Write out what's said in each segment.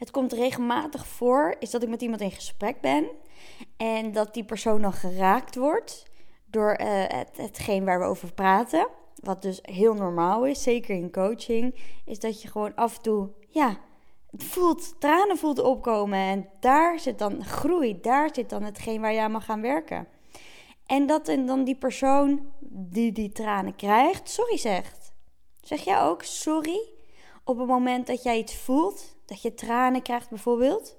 Het komt regelmatig voor, is dat ik met iemand in gesprek ben en dat die persoon dan geraakt wordt door uh, het, hetgeen waar we over praten. Wat dus heel normaal is, zeker in coaching, is dat je gewoon af en toe, ja, voelt, tranen voelt opkomen. En daar zit dan groei, daar zit dan hetgeen waar je aan mag gaan werken. En dat en dan die persoon die die tranen krijgt, sorry zegt. Zeg jij ook sorry op het moment dat jij iets voelt, dat je tranen krijgt bijvoorbeeld?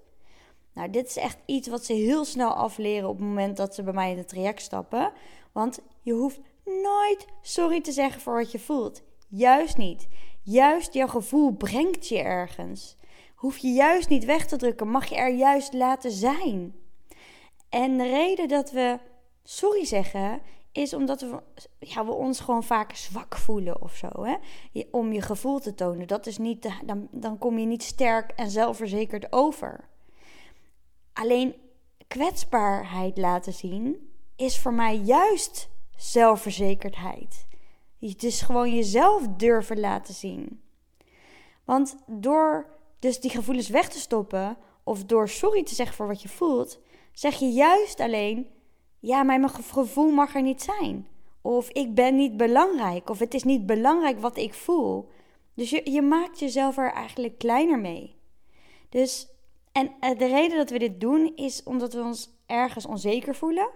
Nou, dit is echt iets wat ze heel snel afleren op het moment dat ze bij mij in het traject stappen. Want je hoeft nooit sorry te zeggen voor wat je voelt. Juist niet. Juist jouw gevoel brengt je ergens. Hoef je juist niet weg te drukken, mag je er juist laten zijn. En de reden dat we sorry zeggen, is omdat we, ja, we ons gewoon vaak zwak voelen of zo. Hè? Om je gevoel te tonen. Dat is niet dan, dan kom je niet sterk en zelfverzekerd over. Alleen kwetsbaarheid laten zien is voor mij juist zelfverzekerdheid. Het is gewoon jezelf durven laten zien. Want door dus die gevoelens weg te stoppen of door sorry te zeggen voor wat je voelt, zeg je juist alleen: ja, maar mijn gevoel mag er niet zijn. Of ik ben niet belangrijk. Of het is niet belangrijk wat ik voel. Dus je, je maakt jezelf er eigenlijk kleiner mee. Dus, en eh, de reden dat we dit doen is omdat we ons ergens onzeker voelen.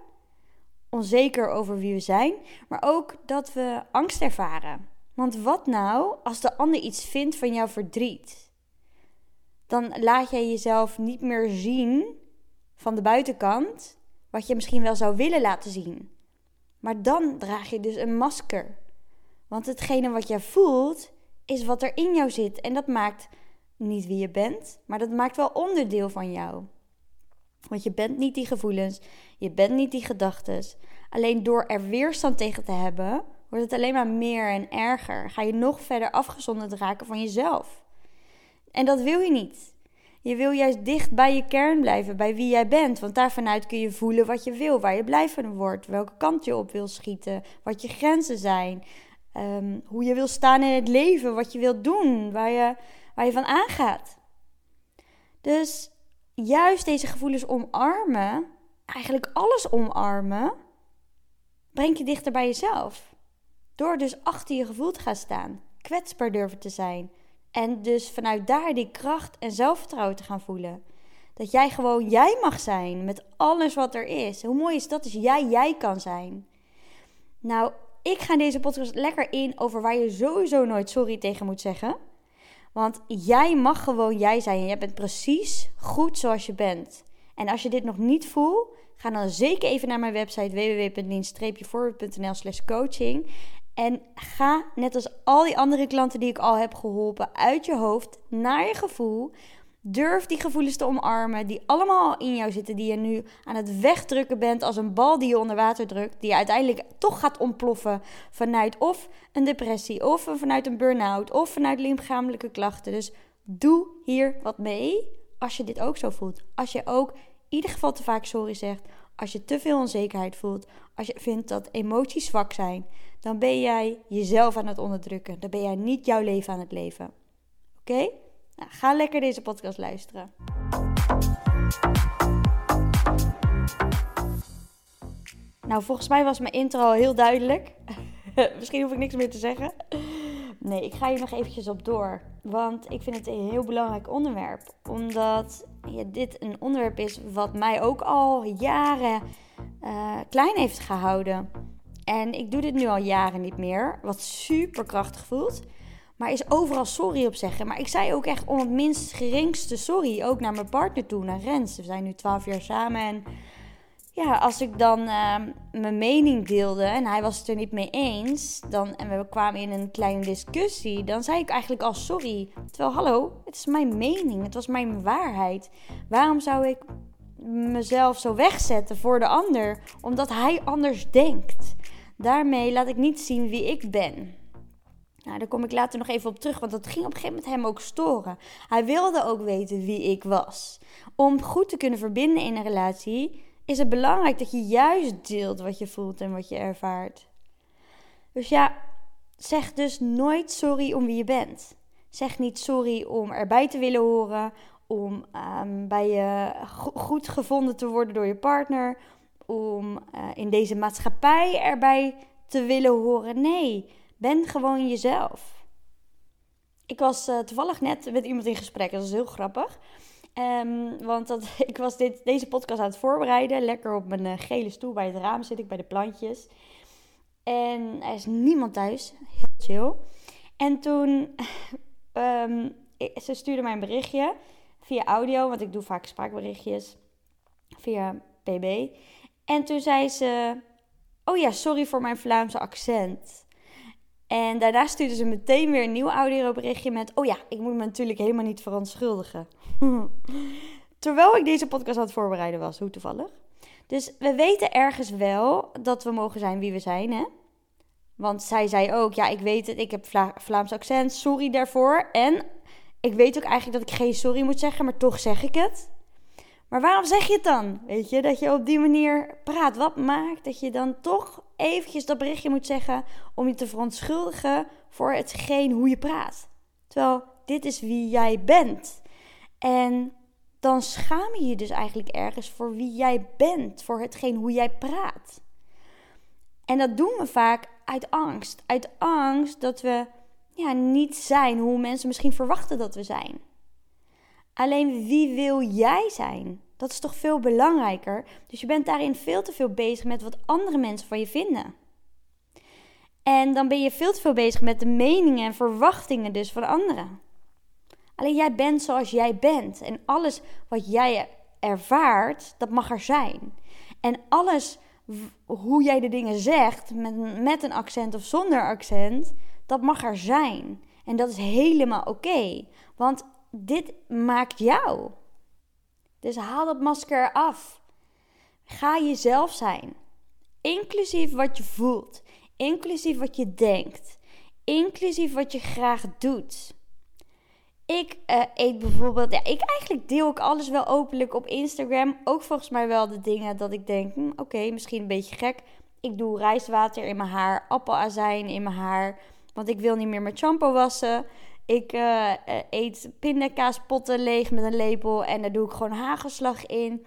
Onzeker over wie we zijn. Maar ook dat we angst ervaren. Want wat nou als de ander iets vindt van jouw verdriet? Dan laat jij jezelf niet meer zien van de buitenkant wat je misschien wel zou willen laten zien. Maar dan draag je dus een masker. Want hetgene wat jij voelt, is wat er in jou zit. En dat maakt niet wie je bent, maar dat maakt wel onderdeel van jou. Want je bent niet die gevoelens, je bent niet die gedachten. Alleen door er weerstand tegen te hebben, wordt het alleen maar meer en erger. Ga je nog verder afgezonderd raken van jezelf. En dat wil je niet. Je wil juist dicht bij je kern blijven, bij wie jij bent. Want daarvanuit kun je voelen wat je wil, waar je blij van wordt, welke kant je op wil schieten, wat je grenzen zijn, ehm, hoe je wil staan in het leven, wat je wilt doen, waar je, waar je van aangaat. Dus juist deze gevoelens omarmen, eigenlijk alles omarmen, brengt je dichter bij jezelf. Door dus achter je gevoel te gaan staan, kwetsbaar durven te zijn en dus vanuit daar die kracht en zelfvertrouwen te gaan voelen. Dat jij gewoon jij mag zijn met alles wat er is. Hoe mooi is dat? Dus jij jij kan zijn. Nou, ik ga deze podcast lekker in over waar je sowieso nooit sorry tegen moet zeggen. Want jij mag gewoon jij zijn. En jij bent precies goed zoals je bent. En als je dit nog niet voelt, ga dan zeker even naar mijn website www.lean-forward.nl slash coaching. En ga, net als al die andere klanten die ik al heb geholpen, uit je hoofd naar je gevoel. Durf die gevoelens te omarmen, die allemaal al in jou zitten, die je nu aan het wegdrukken bent als een bal die je onder water drukt, die je uiteindelijk toch gaat ontploffen vanuit of een depressie, of vanuit een burn-out, of vanuit lichamelijke klachten. Dus doe hier wat mee als je dit ook zo voelt. Als je ook in ieder geval te vaak sorry zegt, als je te veel onzekerheid voelt, als je vindt dat emoties zwak zijn, dan ben jij jezelf aan het onderdrukken. Dan ben jij niet jouw leven aan het leven. Oké? Nou, ga lekker deze podcast luisteren. Nou, volgens mij was mijn intro al heel duidelijk. Misschien hoef ik niks meer te zeggen. Nee, ik ga hier nog eventjes op door. Want ik vind het een heel belangrijk onderwerp. Omdat ja, dit een onderwerp is wat mij ook al jaren uh, klein heeft gehouden. En ik doe dit nu al jaren niet meer. Wat super krachtig voelt. Maar is overal sorry op zeggen. Maar ik zei ook echt om het minst geringste sorry. Ook naar mijn partner toe, naar Rens. We zijn nu 12 jaar samen. En ja, als ik dan uh, mijn mening deelde en hij was het er niet mee eens. Dan, en we kwamen in een kleine discussie. Dan zei ik eigenlijk al sorry. Terwijl, hallo, het is mijn mening. Het was mijn waarheid. Waarom zou ik mezelf zo wegzetten voor de ander? Omdat hij anders denkt. Daarmee laat ik niet zien wie ik ben. Nou, daar kom ik later nog even op terug, want dat ging op een gegeven moment hem ook storen. Hij wilde ook weten wie ik was. Om goed te kunnen verbinden in een relatie is het belangrijk dat je juist deelt wat je voelt en wat je ervaart. Dus ja, zeg dus nooit sorry om wie je bent. Zeg niet sorry om erbij te willen horen om ehm, bij je goed gevonden te worden door je partner, om eh, in deze maatschappij erbij te willen horen. Nee, ben gewoon jezelf. Ik was uh, toevallig net met iemand in gesprek, dat is heel grappig. Um, want dat, ik was dit, deze podcast aan het voorbereiden. Lekker op mijn uh, gele stoel bij het raam zit ik bij de plantjes. En er is niemand thuis. Heel chill. En toen, um, ze stuurde mij een berichtje via audio, want ik doe vaak spraakberichtjes via PB. En toen zei ze, oh ja, sorry voor mijn Vlaamse accent. En daarna stuurde ze meteen weer een nieuw audioberichtje met, oh ja, ik moet me natuurlijk helemaal niet verontschuldigen. Terwijl ik deze podcast aan het voorbereiden was, hoe toevallig. Dus we weten ergens wel dat we mogen zijn wie we zijn, hè? Want zij zei ook, ja, ik weet het, ik heb Vla Vlaams accent, sorry daarvoor. En ik weet ook eigenlijk dat ik geen sorry moet zeggen, maar toch zeg ik het. Maar waarom zeg je het dan? Weet je, dat je op die manier praat. Wat maakt dat je dan toch eventjes dat berichtje moet zeggen om je te verontschuldigen voor hetgeen hoe je praat? Terwijl dit is wie jij bent. En dan schaam je je dus eigenlijk ergens voor wie jij bent, voor hetgeen hoe jij praat. En dat doen we vaak uit angst. Uit angst dat we ja, niet zijn hoe mensen misschien verwachten dat we zijn. Alleen wie wil jij zijn? Dat is toch veel belangrijker. Dus je bent daarin veel te veel bezig met wat andere mensen van je vinden. En dan ben je veel te veel bezig met de meningen en verwachtingen dus van anderen. Alleen jij bent zoals jij bent. En alles wat jij ervaart, dat mag er zijn. En alles hoe jij de dingen zegt, met, met een accent of zonder accent, dat mag er zijn. En dat is helemaal oké. want dit maakt jou. Dus haal dat masker af. Ga jezelf zijn. Inclusief wat je voelt. Inclusief wat je denkt. Inclusief wat je graag doet. Ik uh, eet bijvoorbeeld, ja, ik eigenlijk deel ik alles wel openlijk op Instagram. Ook volgens mij wel de dingen dat ik denk, hm, oké, misschien een beetje gek. Ik doe rijstwater in mijn haar, appelazijn in mijn haar, want ik wil niet meer met shampoo wassen. Ik uh, eet pindakaaspotten leeg met een lepel en daar doe ik gewoon hagelslag in.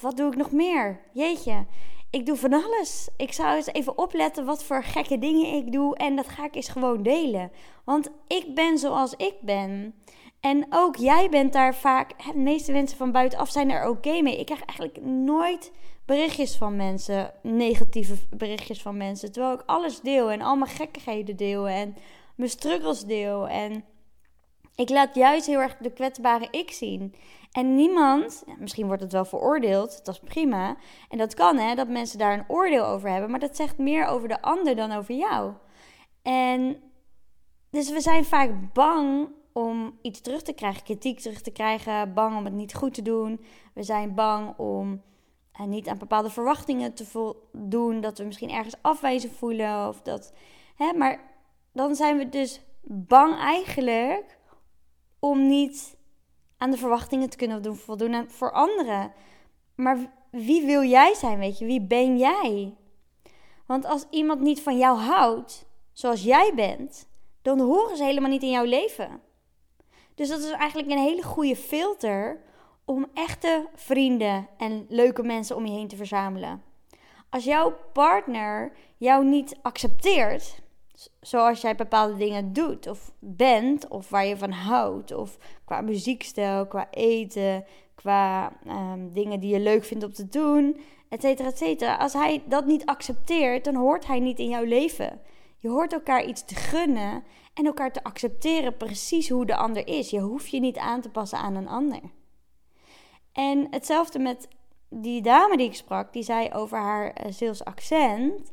Wat doe ik nog meer? Jeetje, ik doe van alles. Ik zou eens even opletten wat voor gekke dingen ik doe en dat ga ik eens gewoon delen. Want ik ben zoals ik ben. En ook jij bent daar vaak, de meeste mensen van buitenaf zijn er oké mee. Ik krijg eigenlijk nooit berichtjes van mensen, negatieve berichtjes van mensen. Terwijl ik alles deel en al mijn gekkigheden deel en mijn struggles deel. En ik laat juist heel erg de kwetsbare ik zien. En niemand, misschien wordt het wel veroordeeld, dat is prima. En dat kan hè, dat mensen daar een oordeel over hebben. Maar dat zegt meer over de ander dan over jou. En dus we zijn vaak bang om iets terug te krijgen, kritiek terug te krijgen, bang om het niet goed te doen. We zijn bang om uh, niet aan bepaalde verwachtingen te voldoen, dat we misschien ergens afwijzen voelen of dat. Hè, maar dan zijn we dus bang eigenlijk om niet aan de verwachtingen te kunnen voldoen voor anderen. Maar wie wil jij zijn, weet je? Wie ben jij? Want als iemand niet van jou houdt, zoals jij bent, dan horen ze helemaal niet in jouw leven. Dus dat is eigenlijk een hele goede filter om echte vrienden en leuke mensen om je heen te verzamelen. Als jouw partner jou niet accepteert, zoals jij bepaalde dingen doet of bent, of waar je van houdt, of qua muziekstijl, qua eten, qua um, dingen die je leuk vindt om te doen, et cetera, et cetera. Als hij dat niet accepteert, dan hoort hij niet in jouw leven. Je hoort elkaar iets te gunnen en elkaar te accepteren precies hoe de ander is. Je hoeft je niet aan te passen aan een ander. En hetzelfde met die dame die ik sprak, die zei over haar uh, accent.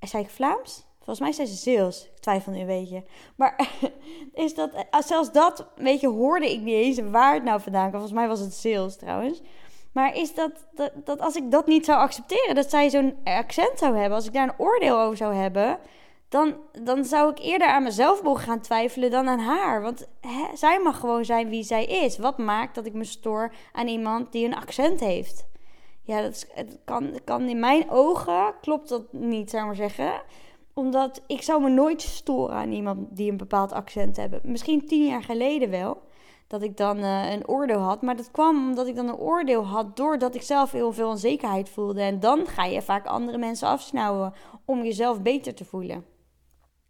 Zei ik Vlaams? Volgens mij zei ze Zeels. Ik twijfel nu een beetje. Maar is dat, uh, zelfs dat, weet je, hoorde ik niet eens waar het nou vandaan kwam. Volgens mij was het Zeels trouwens. Maar is dat, dat, dat als ik dat niet zou accepteren, dat zij zo'n accent zou hebben, als ik daar een oordeel over zou hebben, dan, dan zou ik eerder aan mezelf mogen gaan twijfelen dan aan haar. Want hè, zij mag gewoon zijn wie zij is. Wat maakt dat ik me stoor aan iemand die een accent heeft? Ja, dat is, het kan, kan in mijn ogen klopt dat niet, zou ik maar zeggen. Omdat ik zou me nooit storen aan iemand die een bepaald accent hebben. Misschien tien jaar geleden wel. dat ik dan eh, een oordeel had. Maar dat kwam omdat ik dan een oordeel had doordat ik zelf heel veel onzekerheid voelde. En dan ga je vaak andere mensen afsnauwen om jezelf beter te voelen.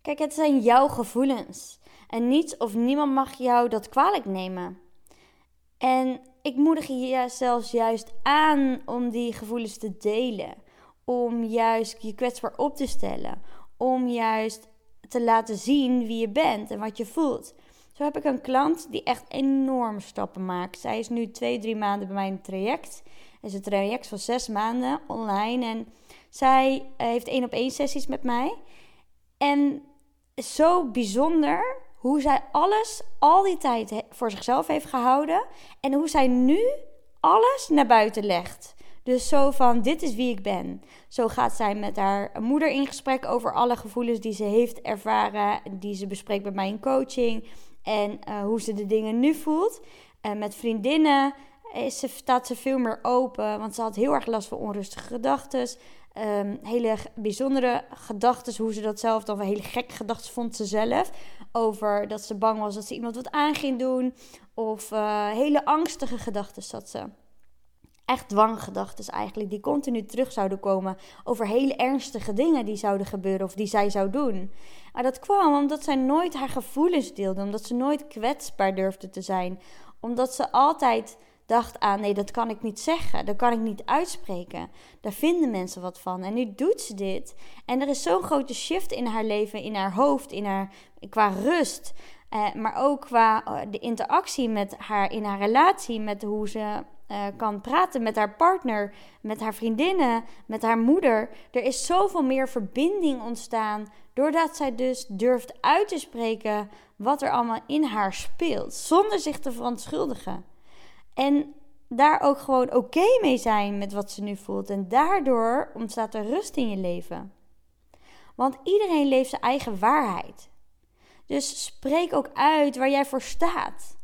Kijk, het zijn jouw gevoelens. En niets of niemand mag jou dat kwalijk nemen. En ik moedig je zelfs juist aan om die gevoelens te delen. Om juist je kwetsbaar op te stellen. Om juist te laten zien wie je bent en wat je voelt. Zo heb ik een klant die echt enorme stappen maakt. Zij is nu twee, drie maanden bij mijn traject. Het is een traject van zes maanden online. En zij eh, heeft één op één sessies met mij. En zo bijzonder hoe zij alles al die tijd voor zichzelf heeft gehouden. En hoe zij nu alles naar buiten legt. Dus zo van, dit is wie ik ben. Zo gaat zij met haar moeder in gesprek over alle gevoelens die ze heeft ervaren. Die ze bespreekt bij mij in coaching. En uh, hoe ze de dingen nu voelt. En met vriendinnen is ze, staat ze veel meer open. Want ze had heel erg last van onrustige gedachten. Um, hele bijzondere gedachten, hoe ze dat zelf dan, hele gekke gedachten vond ze zelf. Over dat ze bang was dat ze iemand wat aan ging doen. Of uh, hele angstige gedachten zat ze echt dwanggedachten eigenlijk, die continu terug zouden komen over hele ernstige dingen die zouden gebeuren of die zij zou doen. Maar dat kwam omdat zij nooit haar gevoelens deelde, omdat ze nooit kwetsbaar durfde te zijn, omdat ze altijd dacht aan nee, dat kan ik niet zeggen, dat kan ik niet uitspreken. Daar vinden mensen wat van. En nu doet ze dit. En er is zo'n grote shift in haar leven, in haar hoofd, in haar, qua rust. Eh, maar ook qua eh, de interactie met haar in haar relatie, met hoe ze uh, kan praten met haar partner, met haar vriendinnen, met haar moeder. Er is zoveel meer verbinding ontstaan doordat zij dus durft uit te spreken wat er allemaal in haar speelt, zonder zich te verontschuldigen. En daar ook gewoon oké mee zijn met wat ze nu voelt. En daardoor ontstaat er rust in je leven. Want iedereen leeft zijn eigen waarheid. Dus spreek ook uit waar jij voor staat.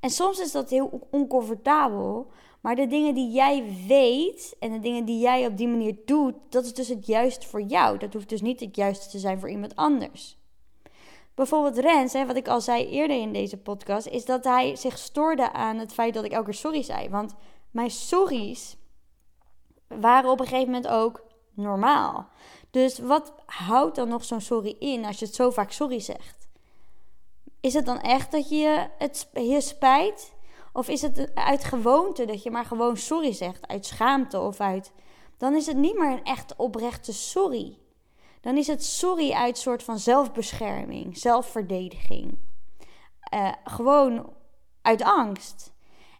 En soms is dat heel oncomfortabel, maar de dingen die jij weet en de dingen die jij op die manier doet, dat is dus het juiste voor jou. Dat hoeft dus niet het juiste te zijn voor iemand anders. Bijvoorbeeld Rens, hè, wat ik al zei eerder in deze podcast, is dat hij zich stoorde aan het feit dat ik elke keer sorry zei. Want mijn sorry's waren op een gegeven moment ook normaal. Dus wat houdt dan nog zo'n sorry in als je het zo vaak sorry zegt? Is het dan echt dat je het je spijt? Of is het uit gewoonte dat je maar gewoon sorry zegt, uit schaamte of uit. Dan is het niet meer een echt oprechte sorry. Dan is het sorry uit soort van zelfbescherming, zelfverdediging. Uh, gewoon uit angst.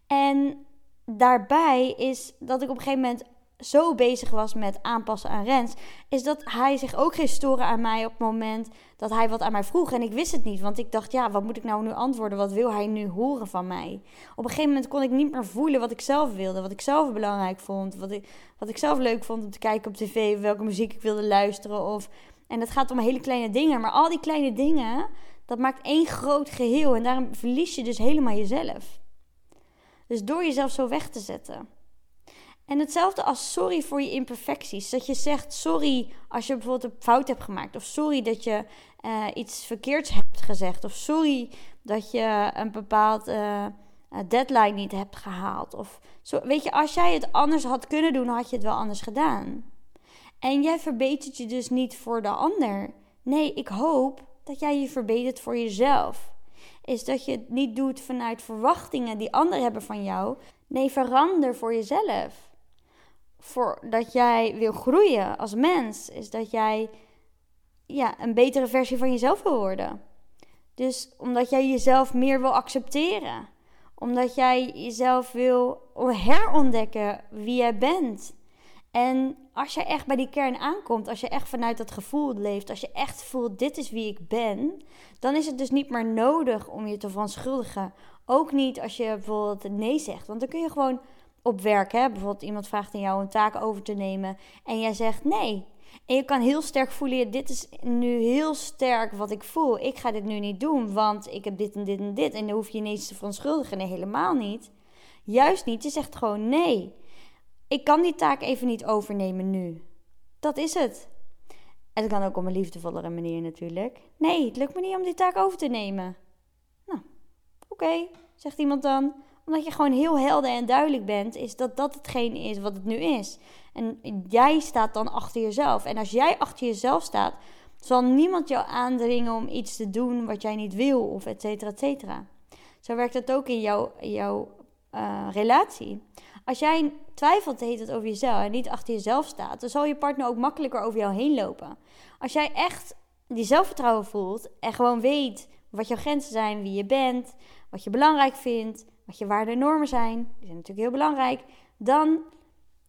En daarbij is dat ik op een gegeven moment zo bezig was met aanpassen aan Rens, is dat hij zich ook ging storen aan mij op het moment dat hij wat aan mij vroeg. En ik wist het niet, want ik dacht, ja, wat moet ik nou nu antwoorden? Wat wil hij nu horen van mij? Op een gegeven moment kon ik niet meer voelen wat ik zelf wilde, wat ik zelf belangrijk vond, wat ik, wat ik zelf leuk vond om te kijken op tv, welke muziek ik wilde luisteren. Of, en het gaat om hele kleine dingen, maar al die kleine dingen, dat maakt één groot geheel. En daarom verlies je dus helemaal jezelf. Dus door jezelf zo weg te zetten. En hetzelfde als sorry voor je imperfecties. Dat je zegt sorry als je bijvoorbeeld een fout hebt gemaakt. Of sorry dat je uh, iets verkeerds hebt gezegd. Of sorry dat je een bepaald uh, deadline niet hebt gehaald. Of zo, weet je, als jij het anders had kunnen doen, had je het wel anders gedaan. En jij verbetert je dus niet voor de ander. Nee, ik hoop dat jij je verbetert voor jezelf. Is dat je het niet doet vanuit verwachtingen die anderen hebben van jou. Nee, verander voor jezelf voor dat jij wil groeien als mens, is dat jij ja, een betere versie van jezelf wil worden. Dus omdat jij jezelf meer wil accepteren. Omdat jij jezelf wil herontdekken wie jij bent. En als je echt bij die kern aankomt, als je echt vanuit dat gevoel leeft, als je echt voelt dit is wie ik ben, dan is het dus niet meer nodig om je te verontschuldigen. Ook niet als je bijvoorbeeld nee zegt, want dan kun je gewoon op werk, hè, bijvoorbeeld iemand vraagt aan jou een taak over te nemen en jij zegt nee. En je kan heel sterk voelen, dit is nu heel sterk wat ik voel. Ik ga dit nu niet doen, want ik heb dit en dit en dit. En dan hoef je ineens te verontschuldigen. Nee, helemaal niet. Juist niet. Je zegt gewoon nee. Ik kan die taak even niet overnemen nu. Dat is het. En het kan ook op een liefdevollere manier natuurlijk. Nee, het lukt me niet om die taak over te nemen. Nou, oké. zegt iemand dan. Omdat je gewoon heel helder en duidelijk bent, is dat dat hetgeen is wat het nu is. En jij staat dan achter jezelf. En als jij achter jezelf staat, zal niemand jou aandringen om iets te doen wat jij niet wil, of et cetera, et cetera. Zo werkt het ook in jouw, jouw uh, relatie. Als jij twijfelt heet het over jezelf en niet achter jezelf staat, dan zal je partner ook makkelijker over jou heen lopen. Als jij echt die zelfvertrouwen voelt en gewoon weet wat jouw grenzen zijn, wie je bent, wat je belangrijk vindt, wat je waarden en normen zijn, die zijn natuurlijk heel belangrijk, dan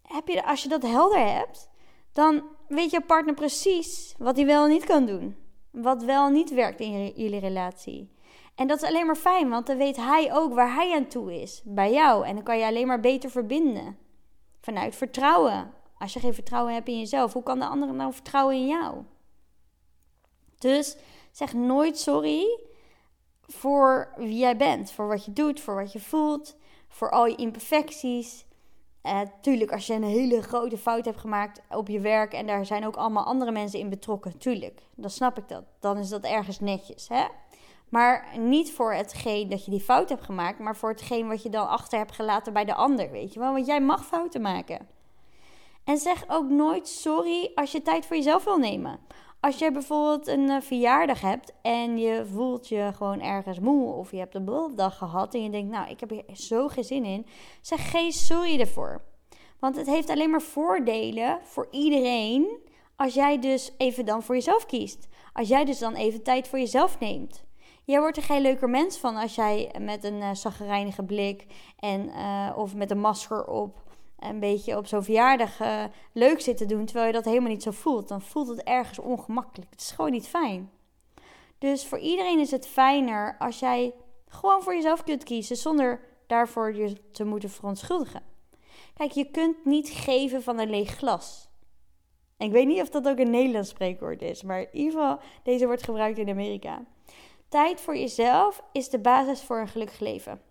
heb je, als je dat helder hebt, dan weet je partner precies wat hij wel en niet kan doen. Wat wel en niet werkt in jullie relatie. En dat is alleen maar fijn, want dan weet hij ook waar hij aan toe is bij jou. En dan kan je alleen maar beter verbinden. Vanuit vertrouwen. Als je geen vertrouwen hebt in jezelf, hoe kan de andere nou vertrouwen in jou? Dus zeg nooit sorry voor wie jij bent, voor wat je doet, voor wat je voelt, voor al je imperfecties. Uh, tuurlijk, als je een hele grote fout hebt gemaakt op je werk en daar zijn ook allemaal andere mensen in betrokken, tuurlijk, dan snap ik dat. Dan is dat ergens netjes, hè? Maar niet voor hetgeen dat je die fout hebt gemaakt, maar voor hetgeen wat je dan achter hebt gelaten bij de ander, weet je wel? Want jij mag fouten maken. En zeg ook nooit sorry als je tijd voor jezelf wil nemen. Als je bijvoorbeeld een uh, verjaardag hebt en je voelt je gewoon ergens moe of je hebt een dag gehad en je denkt, nou, ik heb hier zo geen zin in, zeg geen sorry ervoor. Want het heeft alleen maar voordelen voor iedereen als jij dus even dan voor jezelf kiest. Als jij dus dan even tijd voor jezelf neemt. Jij wordt er geen leuker mens van als jij met een uh, blik en, uh, of met een masker op een beetje op zo'n verjaardag uh, leuk zit te doen, terwijl je dat helemaal niet zo voelt. Dan voelt het ergens ongemakkelijk. Het is gewoon niet fijn. Dus voor iedereen is het fijner als jij gewoon voor jezelf kunt kiezen zonder daarvoor je te moeten verontschuldigen. Kijk, je kunt niet geven van een leeg glas. ik weet niet of dat ook een Nederlands spreekwoord is, maar in ieder geval, deze wordt gebruikt in Amerika. Tijd voor jezelf is de basis voor een gelukkig leven.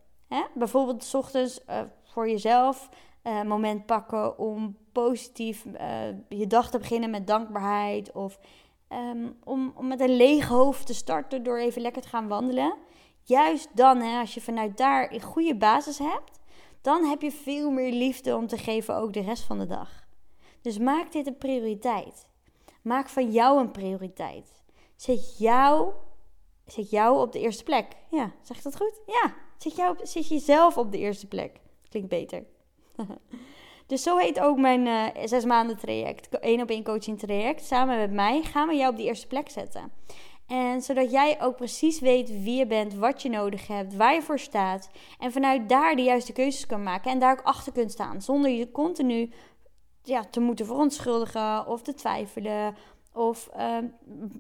Bijvoorbeeld s ochtends uh, voor jezelf uh, moment pakken om positief uh, je dag te beginnen met dankbaarheid. Of um, om, om met een leeg hoofd te starten door even lekker te gaan wandelen. Juist dan, hè, als je vanuit daar een goede basis hebt, dan heb je veel meer liefde om te geven ook de rest van de dag. Dus maak dit een prioriteit. Maak van jou een prioriteit. Zet jou, zet jou op de eerste plek. Ja, zeg ik dat goed? Ja, zet, jou, zet jezelf op de eerste plek. Klinkt beter. dus zo heet ook mijn uh, zes maanden traject, één op één coaching traject. Samen met mij gaan we jou op die eerste plek zetten. En zodat jij ook precies weet wie je bent, wat je nodig hebt, waar je voor staat. En vanuit daar de juiste keuzes kan maken en daar ook achter kunt staan. Zonder je continu ja, te moeten verontschuldigen of te twijfelen. Of uh,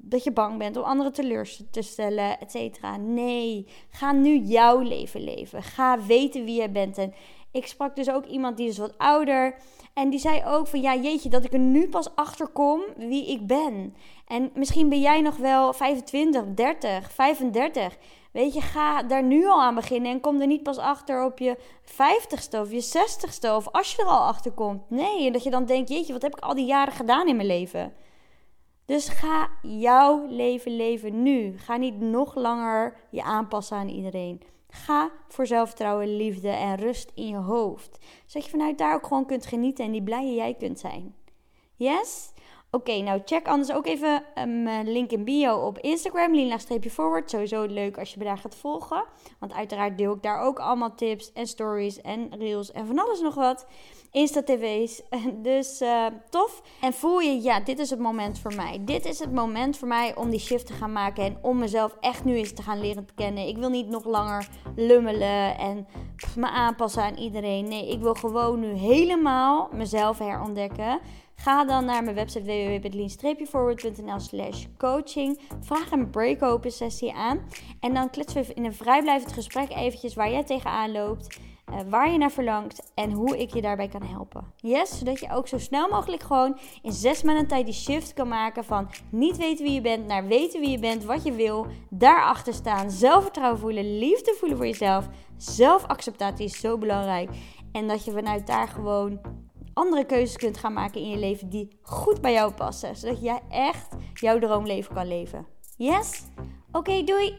dat je bang bent om anderen teleur te stellen, et cetera. Nee, ga nu jouw leven leven. Ga weten wie je bent. En ik sprak dus ook iemand die is wat ouder. En die zei ook van ja, jeetje, dat ik er nu pas achter kom wie ik ben. En misschien ben jij nog wel 25, 30, 35. Weet je, ga daar nu al aan beginnen en kom er niet pas achter op je 50ste of je 60ste of als je er al achter komt. Nee, en dat je dan denkt, jeetje, wat heb ik al die jaren gedaan in mijn leven? Dus ga jouw leven leven nu. Ga niet nog langer je aanpassen aan iedereen. Ga voor zelfvertrouwen, liefde en rust in je hoofd. Zodat je vanuit daar ook gewoon kunt genieten en die blije jij kunt zijn. Yes? Oké, nou check anders ook even mijn um, link in bio op Instagram, lina-forward. Sowieso leuk als je me daar gaat volgen. Want uiteraard deel ik daar ook allemaal tips en stories en reels en van alles nog wat. Insta-tv's. Dus uh, tof. En voel je, ja, dit is het moment voor mij. Dit is het moment voor mij om die shift te gaan maken. En om mezelf echt nu eens te gaan leren te kennen. Ik wil niet nog langer lummelen en me aanpassen aan iedereen. Nee, ik wil gewoon nu helemaal mezelf herontdekken. Ga dan naar mijn website www.lean-forward.nl slash coaching. Vraag een break-open sessie aan. En dan kletsen we in een vrijblijvend gesprek eventjes waar jij tegenaan loopt. Uh, waar je naar verlangt en hoe ik je daarbij kan helpen. Yes, zodat je ook zo snel mogelijk gewoon in zes maanden tijd die shift kan maken van niet weten wie je bent naar weten wie je bent, wat je wil, daarachter staan, zelfvertrouwen voelen, liefde voelen voor jezelf. Zelfacceptatie is zo belangrijk. En dat je vanuit daar gewoon andere keuzes kunt gaan maken in je leven die goed bij jou passen. Zodat jij echt jouw droomleven kan leven. Yes? Oké, doei!